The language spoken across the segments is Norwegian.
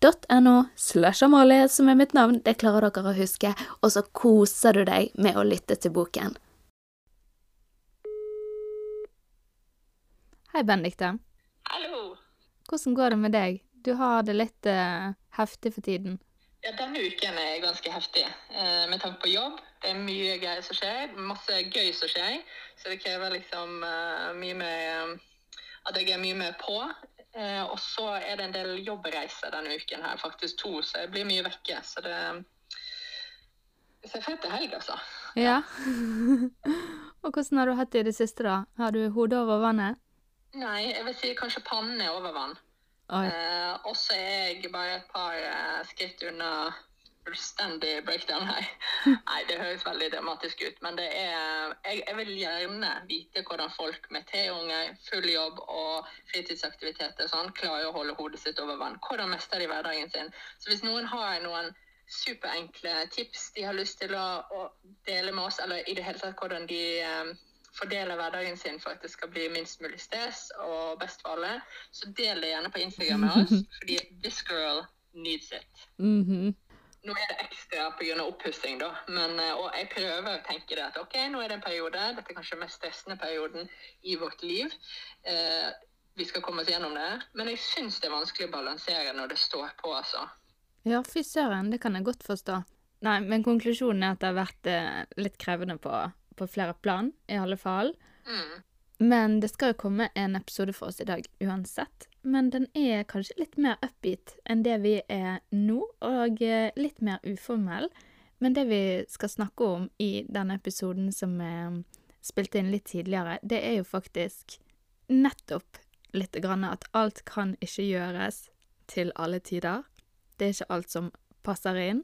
n-e-x-t-o-r-y.no slash Amalie som er mitt navn. Det klarer dere å huske. Og så koser du deg med å lytte til boken. Hei, Benedicte. Hallo. Hvordan går det med deg? Du har det litt uh, heftig for tiden. Ja, denne uken er ganske heftig eh, med tanke på jobb. Det er mye greier som skjer, masse gøy som skjer. Så det krever liksom uh, mye mer At jeg er mye mer på. Eh, og så er det en del jobbreiser denne uken her, faktisk to, så jeg blir mye vekke. Så det Så jeg fett til helg, altså. Ja. og hvordan har du hatt det i det siste, da? Har du hodet over vannet? Nei, jeg vil si kanskje pannen er over vann. Eh, og så er jeg bare et par eh, skritt unna fullstendig breakdown her. Nei, det høres veldig dramatisk ut, men det er Jeg, jeg vil gjerne vite hvordan folk med tre unger, full jobb og fritidsaktiviteter sånn, klarer å holde hodet sitt over vann. Hvordan mestrer de hverdagen sin? Så hvis noen har noen superenkle tips de har lyst til å, å dele med oss, eller i det hele tatt hvordan de um, fordeler hverdagen sin for at det skal bli minst mulig stress og best for alle, så del det gjerne på Instagram med oss, fordi this girl needs it. Mhm. Nå er det ekstra pga. oppussing, da, men, eh, og jeg prøver å tenke det at ok, nå er det en periode, dette er kanskje den mest stressende perioden i vårt liv. Eh, vi skal komme oss gjennom det, men jeg syns det er vanskelig å balansere når det står på, altså. Ja, fy søren, det kan jeg godt forstå. Nei, men konklusjonen er at det har vært eh, litt krevende på, på flere plan, i alle fall. Mm. Men det skal jo komme en episode for oss i dag uansett. Men den er kanskje litt mer upbeat enn det vi er nå, og eh, litt mer uformell. Men det vi skal snakke om i denne episoden som er spilt inn litt tidligere, det er jo faktisk nettopp litt grann at alt kan ikke gjøres til alle tider. Det er ikke alt som passer inn.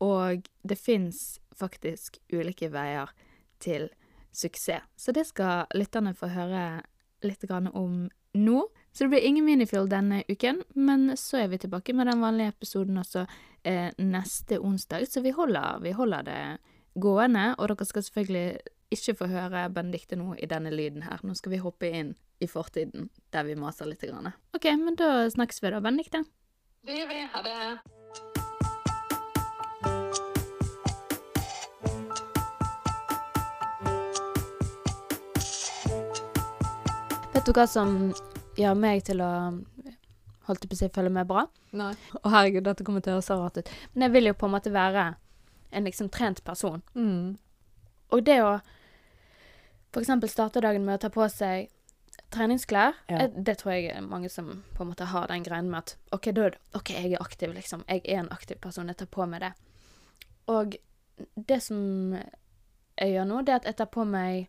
Og det fins faktisk ulike veier til suksess. Så det skal lytterne få høre litt om nå. Så det blir ingen minifill denne uken, men så er vi tilbake med den vanlige episoden også eh, neste onsdag. Så vi holder, vi holder det gående, og dere skal selvfølgelig ikke få høre Benedicte nå i denne lyden her. Nå skal vi hoppe inn i fortiden, der vi maser litt. Grann. OK, men da snakkes vi da, Benedicte. Det gjør vi. Ha det. Hva som gjør meg til å holdt jeg på å si følge med bra? Nei. Å herregud, dette kommer til å høres rart ut. Men jeg vil jo på en måte være en liksom trent person. Mm. Og det å eksempel starte dagen med å ta på seg treningsklær, Ja. eh, det tror jeg er mange som på en måte har den greien med at OK, da, OK, jeg er aktiv, liksom. Jeg er en aktiv person. Jeg tar på meg det. Og det som jeg gjør nå, det er at jeg tar på meg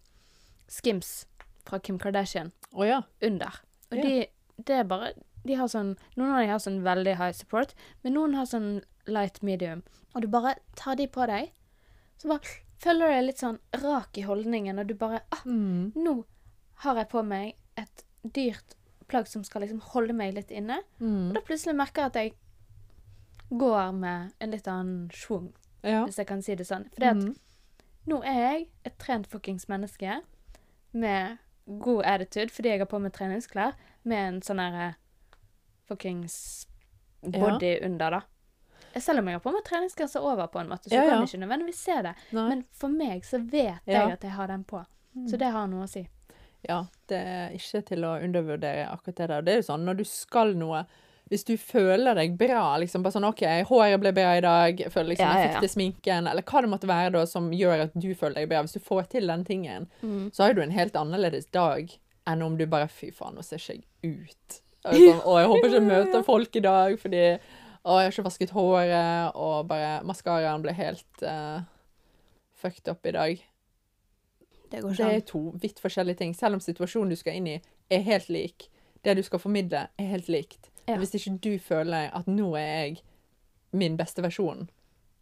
Skims fra Kim Kardashian oh, ja. under. Og yeah. de, det er bare de har sånn, Noen av de har sånn veldig high support, men noen har sånn light medium. Og du bare tar de på deg, så bare føler du deg litt sånn rak i holdningen, og du bare ah, Mm. Nå har jeg på meg et dyrt plagg som skal liksom holde meg litt inne. Og Mm. da plutselig merker jeg at jeg går med en litt annen schwung, Ja. hvis jeg kan si det sånn. For Mm. nå er jeg et trent fuckings menneske med god attitude fordi jeg har på meg treningsklær med en sånn herre fuckings body under, da. Selv om jeg har på meg treningsklær over, på en måte, så Ja, kan ja. jeg ikke nødvendigvis se det. Nei. Men for meg så vet Ja. jeg at jeg har den på. Så det har noe å si. Ja, det er ikke til å undervurdere akkurat det der. Det er jo sånn, når du skal noe, hvis du føler deg bra, liksom bare sånn OK, håret ble bra i dag, jeg føler liksom Ja, jeg fikk til sminken, eller hva det måtte være da som gjør at du føler deg bra. Hvis du får til den tingen, så har du en helt annerledes dag enn om du bare Fy faen, nå ser ikke jeg ut. Og Sånn, å, jeg håper ikke jeg møter folk i dag fordi å, jeg har ikke vasket håret, og bare maskaraen ble helt uh, fucked up i dag. Det går Det er to vidt forskjellige ting. Selv om situasjonen du skal inn i, er helt lik. Det du skal formidle, er helt likt. Ja. Hvis ikke du føler at nå er jeg min beste versjon,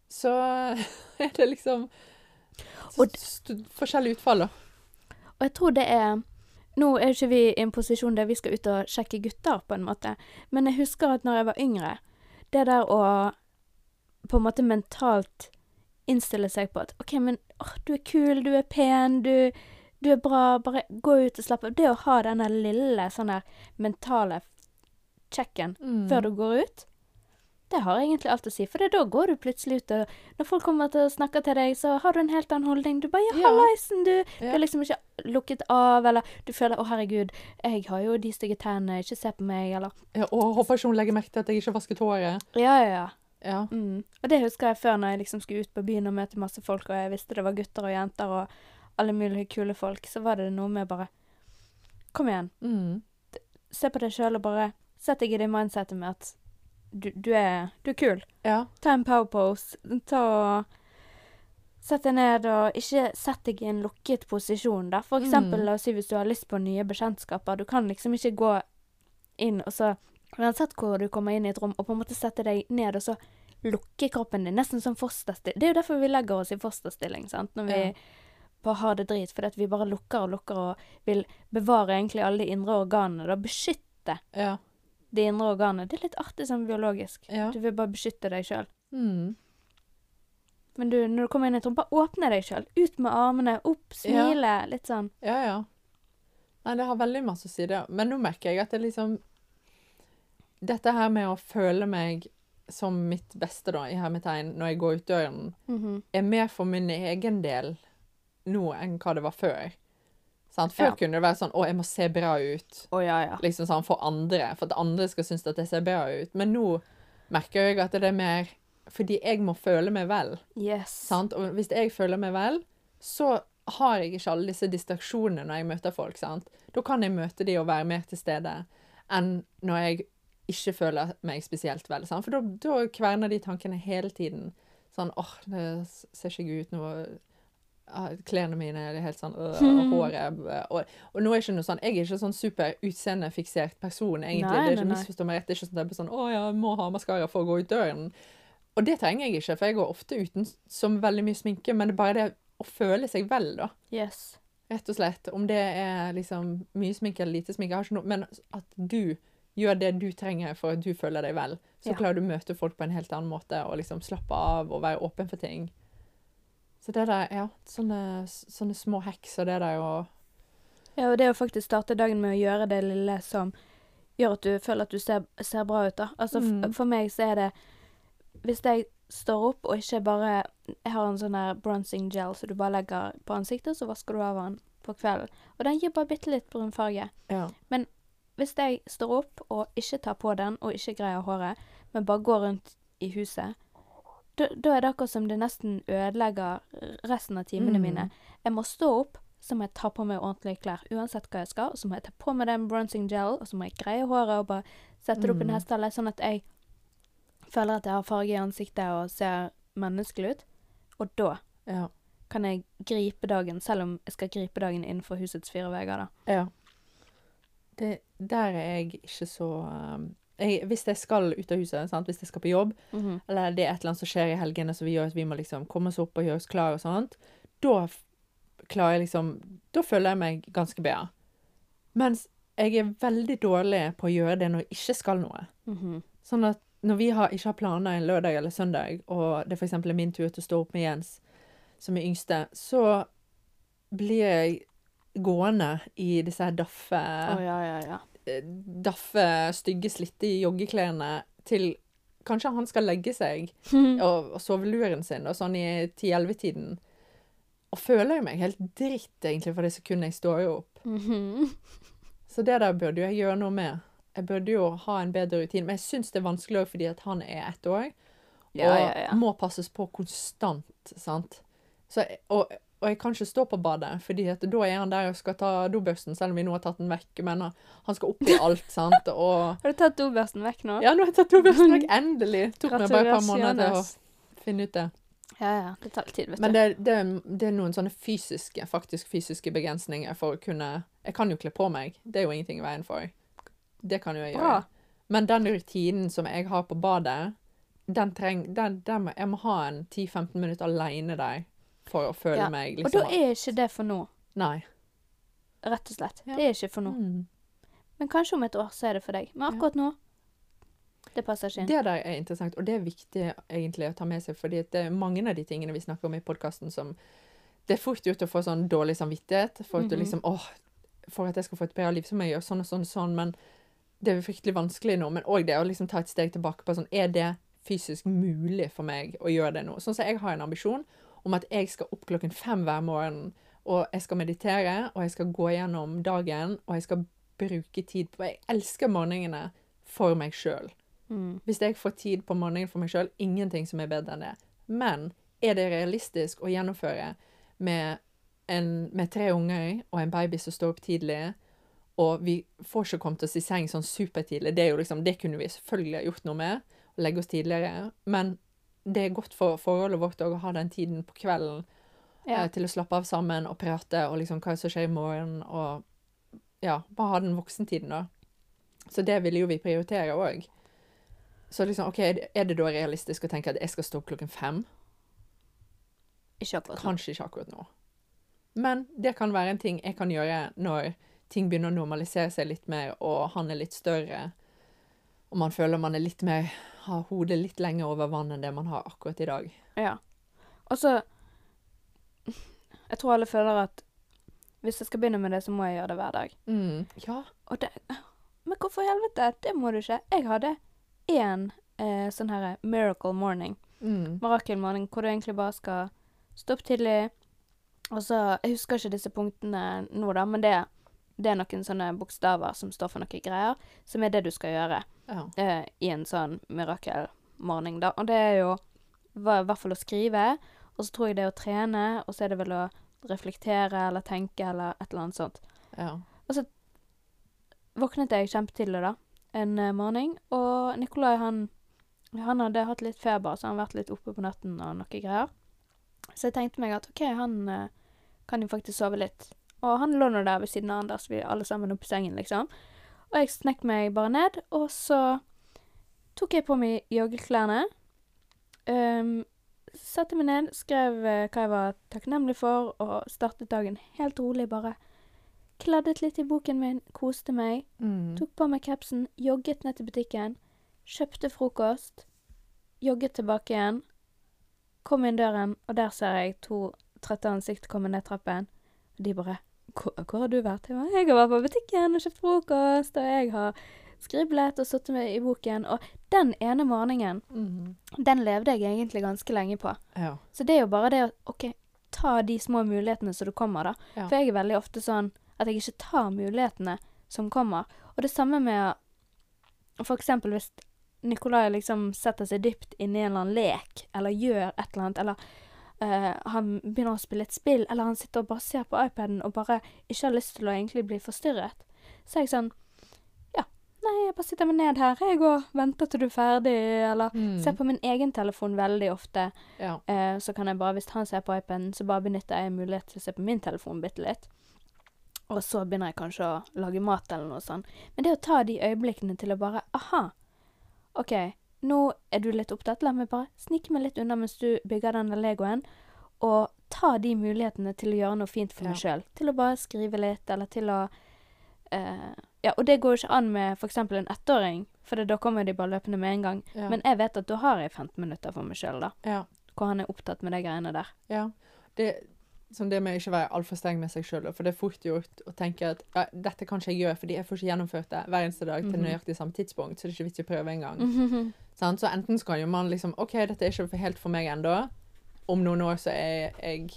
så er det liksom forskjellig utfall, da. Og jeg tror det er Nå er ikke vi i en posisjon der vi skal ut og sjekke gutter, på en måte, men jeg husker at når jeg var yngre, det der å på en måte mentalt innstille seg på at OK, men åh, du er kul, du er pen, du, du er bra, bare gå ut og slapp av. Det å ha denne lille sånn der mentale checken Mm. før du går ut, det har egentlig alt å si. For da går du plutselig ut, og når folk kommer til å snakke til deg, så har du en helt annen holdning. Du bare 'ja, Ja. hallaisen, du'. Du er liksom ikke lukket av, eller du føler 'å, herregud, jeg har jo de stygge tennene, ikke se på meg', eller Ja, og håper ikke hun legger merke til at jeg ikke har vasket håret. Ja, ja, ja. Ja. Mm. Og det husker jeg før når jeg liksom skulle ut på byen og møte masse folk, og jeg visste det var gutter og jenter og alle mulige kule folk, så var det noe med bare Kom igjen. Mm. Se på deg sjøl og bare sett deg i det mindsetet med at du, du, er, du er kul. ja. Ta en power pose. Ta og Sett deg ned, og ikke sett deg i en lukket posisjon, da. For eksempel, Mm. la oss si hvis du har lyst på nye bekjentskaper. Du kan liksom ikke gå inn og så Uansett hvor du kommer inn i et rom, og på en måte sette deg ned og så lukke kroppen din, nesten som fosterstilling. Det er jo derfor vi legger oss i fosterstilling, sant, når vi Ja. bare har det drit. Fordi at vi bare lukker og lukker og vil bevare egentlig alle de indre organene. Da beskytte Ja. De indre organene. Det er litt artig sånn biologisk. Ja. Du vil bare beskytte deg sjøl. Mm. Men du, når du kommer inn i trompa, rom, åpne deg sjøl. Ut med armene, opp, smile. Litt sånn. Ja, ja. Nei, det har veldig masse sider. Men nå merker jeg at det liksom Dette her med å føle meg som mitt beste, da, i hermetegn, når jeg går ut døren, Mhm. er mer for min egen del nå enn hva det var før. Sant? Før Ja. kunne det være sånn 'Å, jeg må se bra ut', Å ja, ja. liksom sånn for andre, for at andre skal synes at jeg ser bra ut. Men nå merker jeg at det er mer fordi jeg må føle meg vel. Yes. Sant? Og hvis jeg føler meg vel, så har jeg ikke alle disse distraksjonene når jeg møter folk. Sant? Da kan jeg møte de og være mer til stede enn når jeg ikke føler meg spesielt vel. Sant? For da, da kverner de tankene hele tiden. Sånn åh, det ser ikke ut nå. Klærne mine er helt sånn øh, og håret øh, og, og nå er ikke noe sånn Jeg er ikke sånn super utseendefiksert person, egentlig. Nei, det er ikke misforstå meg rett. Det er ikke sånn jeg sånn Å, jeg må ha maskara for å gå ut døren. Og det trenger jeg ikke, for jeg går ofte uten som veldig mye sminke, men det er bare det å føle seg vel, da. Yes. Rett og slett. Om det er liksom mye sminke eller lite sminke, jeg har ikke noe Men at du gjør det du trenger for at du føler deg vel, så Ja. klarer du å møte folk på en helt annen måte og liksom slappe av og være åpen for ting. Så det der, ja, sånne, sånne små hekser, det der jo Ja, og det å faktisk starte dagen med å gjøre det lille som gjør at du føler at du ser, ser bra ut, da. Altså, Mm. for meg så er det Hvis jeg står opp og ikke bare Jeg har en sånn der bronzing gel som du bare legger på ansiktet, så vasker du av den på kvelden. Og den gir bare bitte litt brun farge. Ja. Hvis jeg står opp og ikke tar på den, og ikke greier håret, men bare går rundt i huset, da, da er det akkurat som det nesten ødelegger resten av timene Mm. mine. Jeg må stå opp, så må jeg ta på meg ordentlige klær, uansett hva jeg skal, og så må jeg ta på meg den bronzing gel, og så må jeg greie håret og bare sette det opp i en Mm. hestehale, sånn at jeg føler at jeg har farge i ansiktet og ser menneskelig ut. Og da Ja. kan jeg gripe dagen, selv om jeg skal gripe dagen innenfor husets fire vegger, da. ja. Det, der er jeg ikke så um, jeg, Hvis jeg skal ut av huset, sant? hvis jeg skal på jobb, Mhm. eller det er et eller annet som skjer i helgene som vi gjør at vi må liksom komme oss opp og gjøre oss klar og sånt, da klarer jeg liksom Da føler jeg meg ganske bedre. Mens jeg er veldig dårlig på å gjøre det når jeg ikke skal noe. Mhm. Sånn at når vi har, ikke har planer en lørdag eller søndag, og det f.eks. er min tur til å stå opp med Jens, som er yngste, så blir jeg gående i disse daffe oh, ja, ja, ja. Daffe, stygge, slitte joggeklærne til Kanskje han skal legge seg og, og sove luren sin, og sånn i 10-11-tiden. Og føler jo meg helt dritt, egentlig, for det sekundet jeg står jo opp. Mhm. Så det der burde jo jeg gjøre noe med. jeg burde jo ha en bedre rutine. Men jeg syns det er vanskelig òg fordi at han er ett år, og Ja, ja, ja. må passes på konstant, sant. Så, og, og jeg kan ikke stå på badet, fordi da er han der og skal ta dobørsten, selv om vi nå har tatt den vekk. Men han- han skal opp i alt, sant. Og Har du tatt dobørsten vekk nå? ja, nå har jeg tatt dobørsten vekk, endelig. Tok meg bare et par måneder til å finne ut det. Ja, ja. Det tar litt tid, vet Men du. det, det, det er noen sånne fysiske, faktisk fysiske begrensninger for å kunne Jeg kan jo kle på meg, det er jo ingenting i veien for. Det kan jo jeg gjøre. Bra. Men den rutinen som jeg har på badet, den trenger den, den jeg må ha en 10-15 minutter alene der for å føle Ja, meg Og liksom da er ikke det for nå, Nei. rett og slett. Ja. Det er ikke for nå. Mm. Men kanskje om et år så er det for deg. Men akkurat nå, det passer ikke inn. Det der er interessant, og det er viktig egentlig å ta med seg, fordi det er mange av de tingene vi snakker om i podkasten som Det er fort gjort å få sånn dårlig samvittighet for at du Mhm. liksom åh, for at jeg skal få et bedre liv, så må jeg gjøre sånn og sånn og sånn, men det er fryktelig vanskelig nå. Men òg det å liksom ta et steg tilbake på sånn Er det fysisk mulig for meg å gjøre det nå? Sånn som jeg har en ambisjon om at jeg skal opp klokken fem hver morgen, og jeg skal meditere, og jeg skal gå gjennom dagen, og jeg skal bruke tid på Jeg elsker morgenene for meg sjøl. Mm. Hvis jeg får tid på morgenen for meg sjøl, ingenting som er bedre enn det. Men er det realistisk å gjennomføre med, en, med tre unger og en baby som står opp tidlig, og vi får ikke kommet oss i seng sånn supertidlig? Det, er jo liksom, det kunne vi selvfølgelig ha gjort noe med, legge oss tidligere. Men det er godt for forholdet vårt å ha den tiden på kvelden Ja. eh, til å slappe av sammen og prate og liksom hva som skjer i morgen, og ja, bare ha den voksentiden, da. Så det vil jo vi prioritere òg. Så liksom, OK, er det da realistisk å tenke at jeg skal stå opp klokken fem? Ikke akkurat nå. Kanskje ikke akkurat nå. Men det kan være en ting jeg kan gjøre når ting begynner å normalisere seg litt mer, og han er litt større, og man føler man er litt mer har hodet litt lenger over vann enn det man har akkurat i dag. Ja. Og så Jeg tror alle føler at hvis jeg skal begynne med det, så må jeg gjøre det hver dag. Mm. Ja. Og det Men hvorfor i helvete? Det må du ikke. Jeg hadde én eh, sånn her miracle morning. Mm. Mirakelmorgen, hvor du egentlig bare skal stå opp tidlig. Og så Jeg husker ikke disse punktene nå, da, men det, det er noen sånne bokstaver som står for noen greier, som er det du skal gjøre Ja. uh, i en sånn mirakelmorgen, da. Og det er jo hva- i hvert fall å skrive, og så tror jeg det er å trene, og så er det vel å reflektere eller tenke eller et eller annet sånt. ja. Våknet jeg kjempetidlig da, en uh, morgen, og Nikolai han, han hadde hatt litt feber, så han hadde vært litt oppe på natten og noe greier. Så jeg tenkte meg at ok, han eh, kan jo faktisk sove litt. Og han lå nå der ved siden av Anders, vi alle sammen oppe i sengen, liksom. Og jeg snek meg bare ned, og så tok jeg på meg joggeklærne. Um, satte meg ned, skrev eh, hva jeg var takknemlig for, og startet dagen helt rolig, bare kladdet litt i boken min, koste meg. Mm. Tok på meg capsen, jogget ned til butikken, kjøpte frokost, jogget tilbake igjen, kom inn døren, og der ser jeg to trøtte ansikt komme ned trappen. Og de bare hvor, 'Hvor har du vært?' Jeg, var, 'Jeg har vært på butikken og kjøpt frokost, og jeg har skriblet og sittet med i boken.' Og den ene morgenen, Mm. den levde jeg egentlig ganske lenge på. Ja. Så det er jo bare det å OK, ta de små mulighetene som du kommer, da. Ja. For jeg er veldig ofte sånn at jeg ikke tar mulighetene som kommer. Og det samme med eksempel hvis Nikolai liksom setter seg dypt inn i en eller annen lek, eller gjør et eller annet, eller eh, han begynner å spille et spill, eller han sitter og bare ser på iPaden og bare ikke har lyst til å egentlig bli forstyrret, så er jeg sånn Ja, nei, jeg bare sitter meg ned her, jeg og venter til du er ferdig, eller Mm. ser på min egen telefon veldig ofte. ja. Eh, så kan jeg bare, hvis han ser på iPaden, så bare benytter jeg mulighet til å se på min telefon bitte litt. Og så begynner jeg kanskje å lage mat eller noe sånt. Men det å ta de øyeblikkene til å bare Aha, OK, nå er du litt opptatt. La meg bare snike meg litt unna mens du bygger denne legoen. Og ta de mulighetene til å gjøre noe fint for meg Ja. sjøl. Til å bare skrive litt, eller til å uh, Ja, og det går jo ikke an med f.eks. en ettåring, for da kommer de bare løpende med en gang. Ja. Men jeg vet at da har jeg 15 minutter for meg sjøl, da ja. hvor han er opptatt med de greiene der. Ja. Det, sånn det med å ikke være altfor streng med seg sjøl, for det er fort gjort å tenke at ja, dette kan ikke jeg gjøre, fordi jeg får ikke gjennomført det hver eneste dag til Mhm. nøyaktig samme tidspunkt, så det er ikke vits i å prøve engang. Sant? Så enten så kan jo man liksom OK, dette er ikke helt for meg ennå. Om noen år så er jeg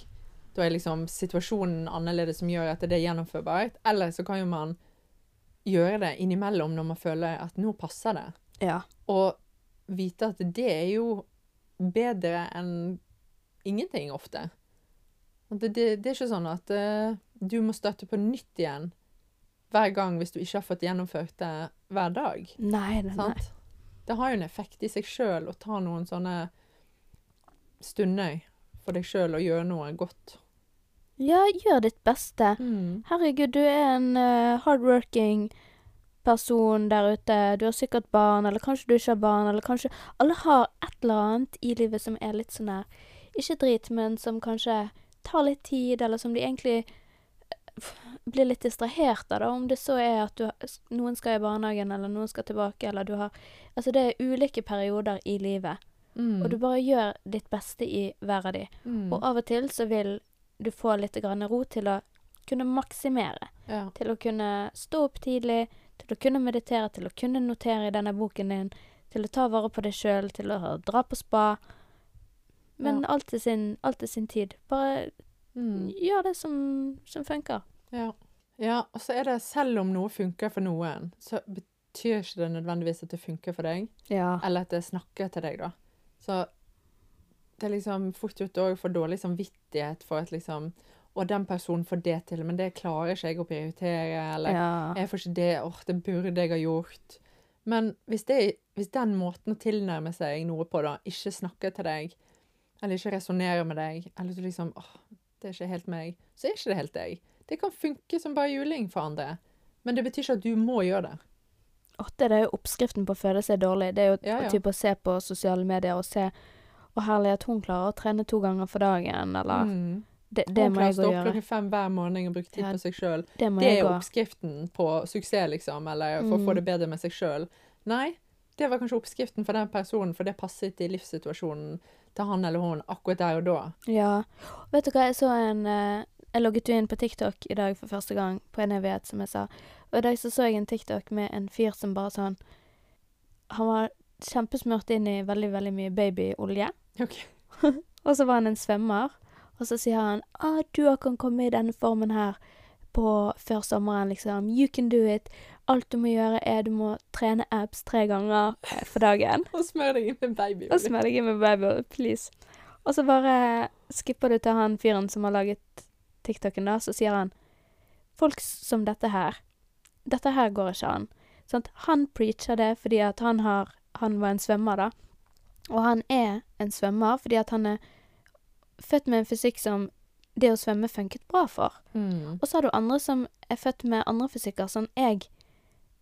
Da er liksom situasjonen annerledes som gjør at det er gjennomførbart. Eller så kan jo man gjøre det innimellom når man føler at nå passer det. Ja. Og vite at det er jo bedre enn ingenting ofte. Det, det, det er ikke sånn at uh, du må starte på nytt igjen hver gang hvis du ikke har fått gjennomført det hver dag. Nei, nei, nei. Det har jo en effekt i seg sjøl å ta noen sånne stunder for deg sjøl og gjøre noe godt. Ja, gjør ditt beste. Mm. Herregud, du er en uh, hardworking person der ute. Du har sikkert barn, eller kanskje du ikke har barn, eller kanskje Alle har et eller annet i livet som er litt sånn her Ikke drit, men som kanskje tar litt tid, eller som de egentlig eh, blir litt distrahert av, da. Om det så er at du, har- noen skal i barnehagen, eller noen skal tilbake, eller du har Altså, det er ulike perioder i livet, Mm. og du bare gjør ditt beste i hver av de. mm. Og av og til så vil du få litt grann ro til å kunne maksimere. ja. Til å kunne stå opp tidlig, til å kunne meditere, til å kunne notere i denne boken din, til å ta vare på deg sjøl, til å dra på spa. Men alt til sin, alt til sin tid. Bare Mm. gjør det som, som funker. Ja. ja. Og så er det selv om noe funker for noen, så betyr ikke det nødvendigvis at det funker for deg. Ja. Eller at det snakker til deg, da. Så det er liksom fort gjort òg få dårlig samvittighet for at liksom og den personen får det til, men det klarer ikke jeg å prioritere. Eller ja. jeg får ikke det. Åh, det burde jeg ha gjort. Men hvis, det, hvis den måten å tilnærme seg noe på, da, ikke snakker til deg, eller ikke resonnerer med deg, eller du liksom åh, det er ikke helt meg, så er ikke det helt deg. Det kan funke som bare juling for andre, men det betyr ikke at du må gjøre det. Åtte, det er jo oppskriften på å føle seg dårlig. Det er jo Ja, ja. typ å se på sosiale medier og se Å, herlighet, hun klarer å trene to ganger for dagen, eller Mm. Det, det Hun må klarer å stå opp klokken fem hver morgen og bruke tid Ja, på seg sjøl. Det Det er jeg gå. oppskriften på suksess, liksom, eller for å Mm. få det bedre med seg sjøl. Nei, det var kanskje oppskriften for den personen, for det passet i livssituasjonen til han eller hun akkurat der og da. Ja. Vet du hva, jeg så en eh, Jeg logget jo inn på TikTok i dag for første gang, på en evighet, som jeg sa. Og i dag så så jeg en TikTok med en fyr som bare sånn Han var kjempesmurt inn i veldig, veldig mye babyolje. Ok. Og så var han en svømmer, og så sier han ah, 'Du kan komme i denne formen her på før sommeren', liksom. 'You can do it'. Alt du må gjøre, er du må trene abs tre ganger eh, for dagen. Og smør deg inn med baby. Og smør deg inn med baby, please. Og så bare skipper du til han fyren som har laget TikToken, da, så sier han Folk som dette her, dette her går ikke an. Sånn, Han preacher det fordi at han har Han var en svømmer, da. Og han er en svømmer fordi at han er født med en fysikk som det å svømme funket bra for. Mm. Og så har du andre som er født med andre fysikker. Sånn, jeg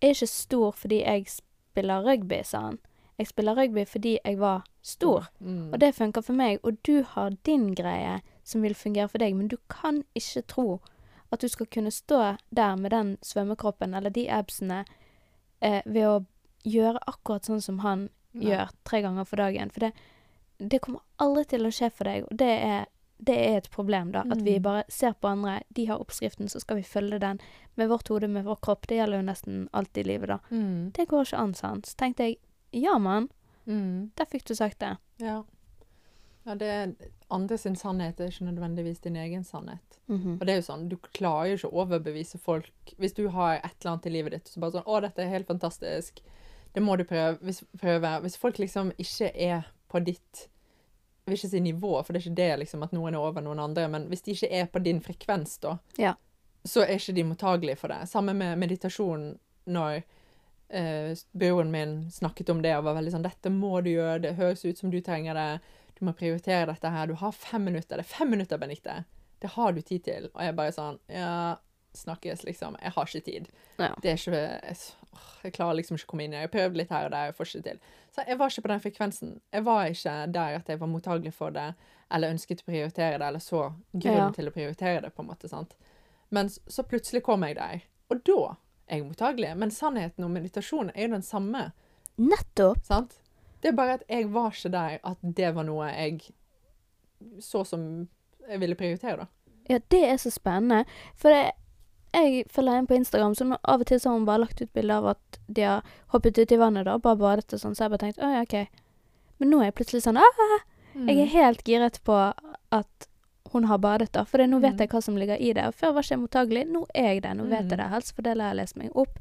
er ikke stor fordi jeg spiller rugby, sa han. Jeg spiller rugby fordi jeg var stor. Mm. Og det funker for meg, og du har din greie som vil fungere for deg, men du kan ikke tro at du skal kunne stå der med den svømmekroppen eller de absene eh, ved å gjøre akkurat sånn som han Nei. gjør tre ganger for dagen. For det, det kommer aldri til å skje for deg, og det er, det er et problem, da. At vi Mm. bare ser på andre, de har oppskriften, så skal vi følge den med vårt hode, med vår kropp. Det gjelder jo nesten alt i livet, da. Mm. Det går ikke an, sant. Så tenkte jeg, ja mann, Mm. der fikk du sagt det. Ja. ja, det er andre sin sannhet, er ikke nødvendigvis din egen sannhet. Mhm. Og det er jo sånn, du klarer jo ikke å overbevise folk hvis du har et eller annet i livet ditt, så bare sånn, å, dette er helt fantastisk, det må du prøve. Hvis, prøve. hvis folk liksom ikke er på ditt, jeg vil ikke si nivå, for det er ikke det liksom at noen er over noen andre, men hvis de ikke er på din frekvens da, Ja. så er ikke de mottagelige for det. Samme med meditasjon, når eh, broren min snakket om det og var veldig sånn, dette må du gjøre, det høres ut som du trenger det, du må prioritere dette her, du har fem minutter, det er fem minutter, Benedikte. Det har du tid til. Og jeg bare sånn, ja, snakkes liksom, jeg har ikke tid. Ja. Det er ikke, jeg, klarer liksom ikke å komme inn i det. Jeg har prøvd litt her og der, jeg får ikke til. Så jeg var ikke på den frekvensen. Jeg var ikke der at jeg var mottagelig for det, eller ønsket å prioritere det, eller så grunn Ja. til å prioritere det, på en måte, sant? Men så plutselig kom jeg der, og da er jeg mottagelig. Men sannheten om meditasjon er jo den samme, Nettopp! sant? Det er bare at jeg var ikke der at det var noe jeg så som jeg ville prioritere, da. Ja, det er så spennende. For det, jeg følger en på Instagram som av og til så har hun bare lagt ut bilder av at de har hoppet ut i vannet da, bare badet og sånn, så jeg bare tenkte å ja, OK. Men nå er jeg plutselig sånn ah, Mm. Jeg er helt giret på at hun har badet, da. For nå vet Mm. jeg hva som ligger i det. Og før var ikke jeg mottagelig. Nå er jeg det. Nå vet Mm. jeg det. helst, for det lar jeg lese meg opp.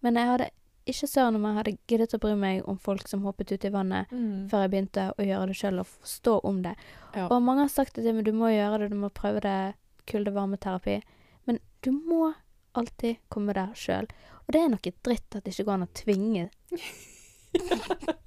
Men jeg hadde ikke søren om jeg hadde giddet å bry meg om folk som hoppet ut i vannet Mm. før jeg begynte å gjøre det sjøl og forstå om det. Ja. Og mange har sagt det til meg, du må gjøre det, du må prøve det, kulde-varmeterapi. Du må alltid komme der sjøl. Og det er noe dritt at det ikke går an å tvinge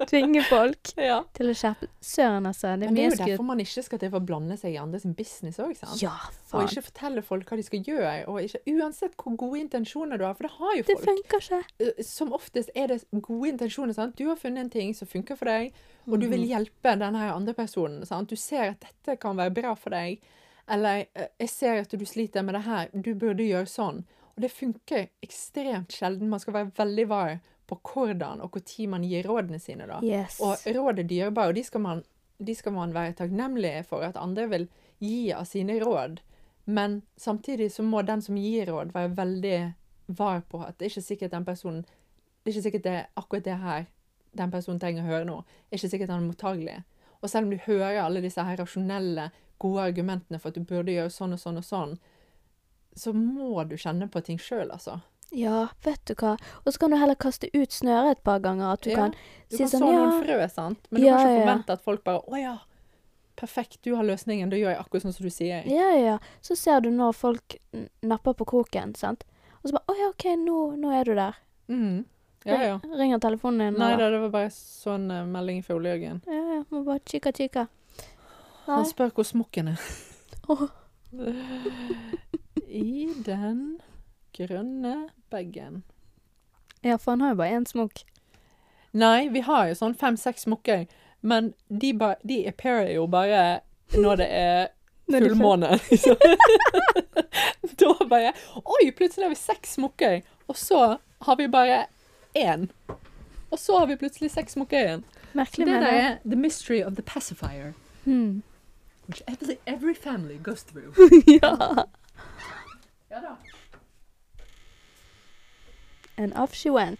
Tvinge folk Ja. til å skjerpe Søren, altså. Det er Men det er jo skutt. derfor man ikke skal til for å blande seg i andres business òg? Ja, Og ikke fortelle folk hva de skal gjøre, ikke, uansett hvor gode intensjoner du har, for det har jo Det folk. funker ikke. Eh, Som oftest er det gode intensjoner. sant? Du har funnet en ting som funker for deg, og du vil Mhm. hjelpe denne andre personen. sant? Du ser at dette kan være bra for deg, eller eh, 'jeg ser at du sliter med det her, du burde gjøre sånn'. Og det funker ekstremt sjelden. Man skal være veldig var på hvordan og når man gir rådene sine. da. Yes. Og råd er dyrebare, og de skal, man, de skal man være takknemlig for at andre vil gi av sine råd. Men samtidig så må den som gir råd, være veldig var på at det er ikke sikkert den personen Det er ikke sikkert det er akkurat det her den personen trenger å høre nå. Det er ikke sikkert han er mottagelig. Og selv om du hører alle disse her rasjonelle, gode argumentene for at du burde gjøre sånn og sånn og sånn, så må du kjenne på ting sjøl, altså. Ja, vet du hva. Og så kan du heller kaste ut snøret et par ganger. At du Ja. kan Du kan kan sånn så ja, noen frø, sant? Men du Ja, kan ikke ja, ja. forvente at folk bare 'Å ja, perfekt, du har løsningen. Da gjør jeg akkurat sånn som du sier'. Ja, ja, ja. Så ser du når folk napper på kroken, sant. Og så bare 'Å ja, OK, nå, nå er du der'. Mhm. Ja, ja. Ringer telefonen din? Nei da, det var bare sånn uh, melding fra Ole-Jørgen. Ja, ja. Må bare kikka, kikka. Nei. Han spør hvor smokken er. I den grønne bagen. Ja, for han har jo bare én smokk. Nei, vi har jo sånn fem-seks smokker, men de, ba, de appearer jo bare når det er det fullmåne. liksom. da bare Oi, plutselig har vi seks smokker, og så har vi bare én. Og så har vi plutselig seks smokker igjen. Merkelig Det med der det. er the mystery of the pacifier. Hmm. Which every, every family goes through. Ja. And off she went.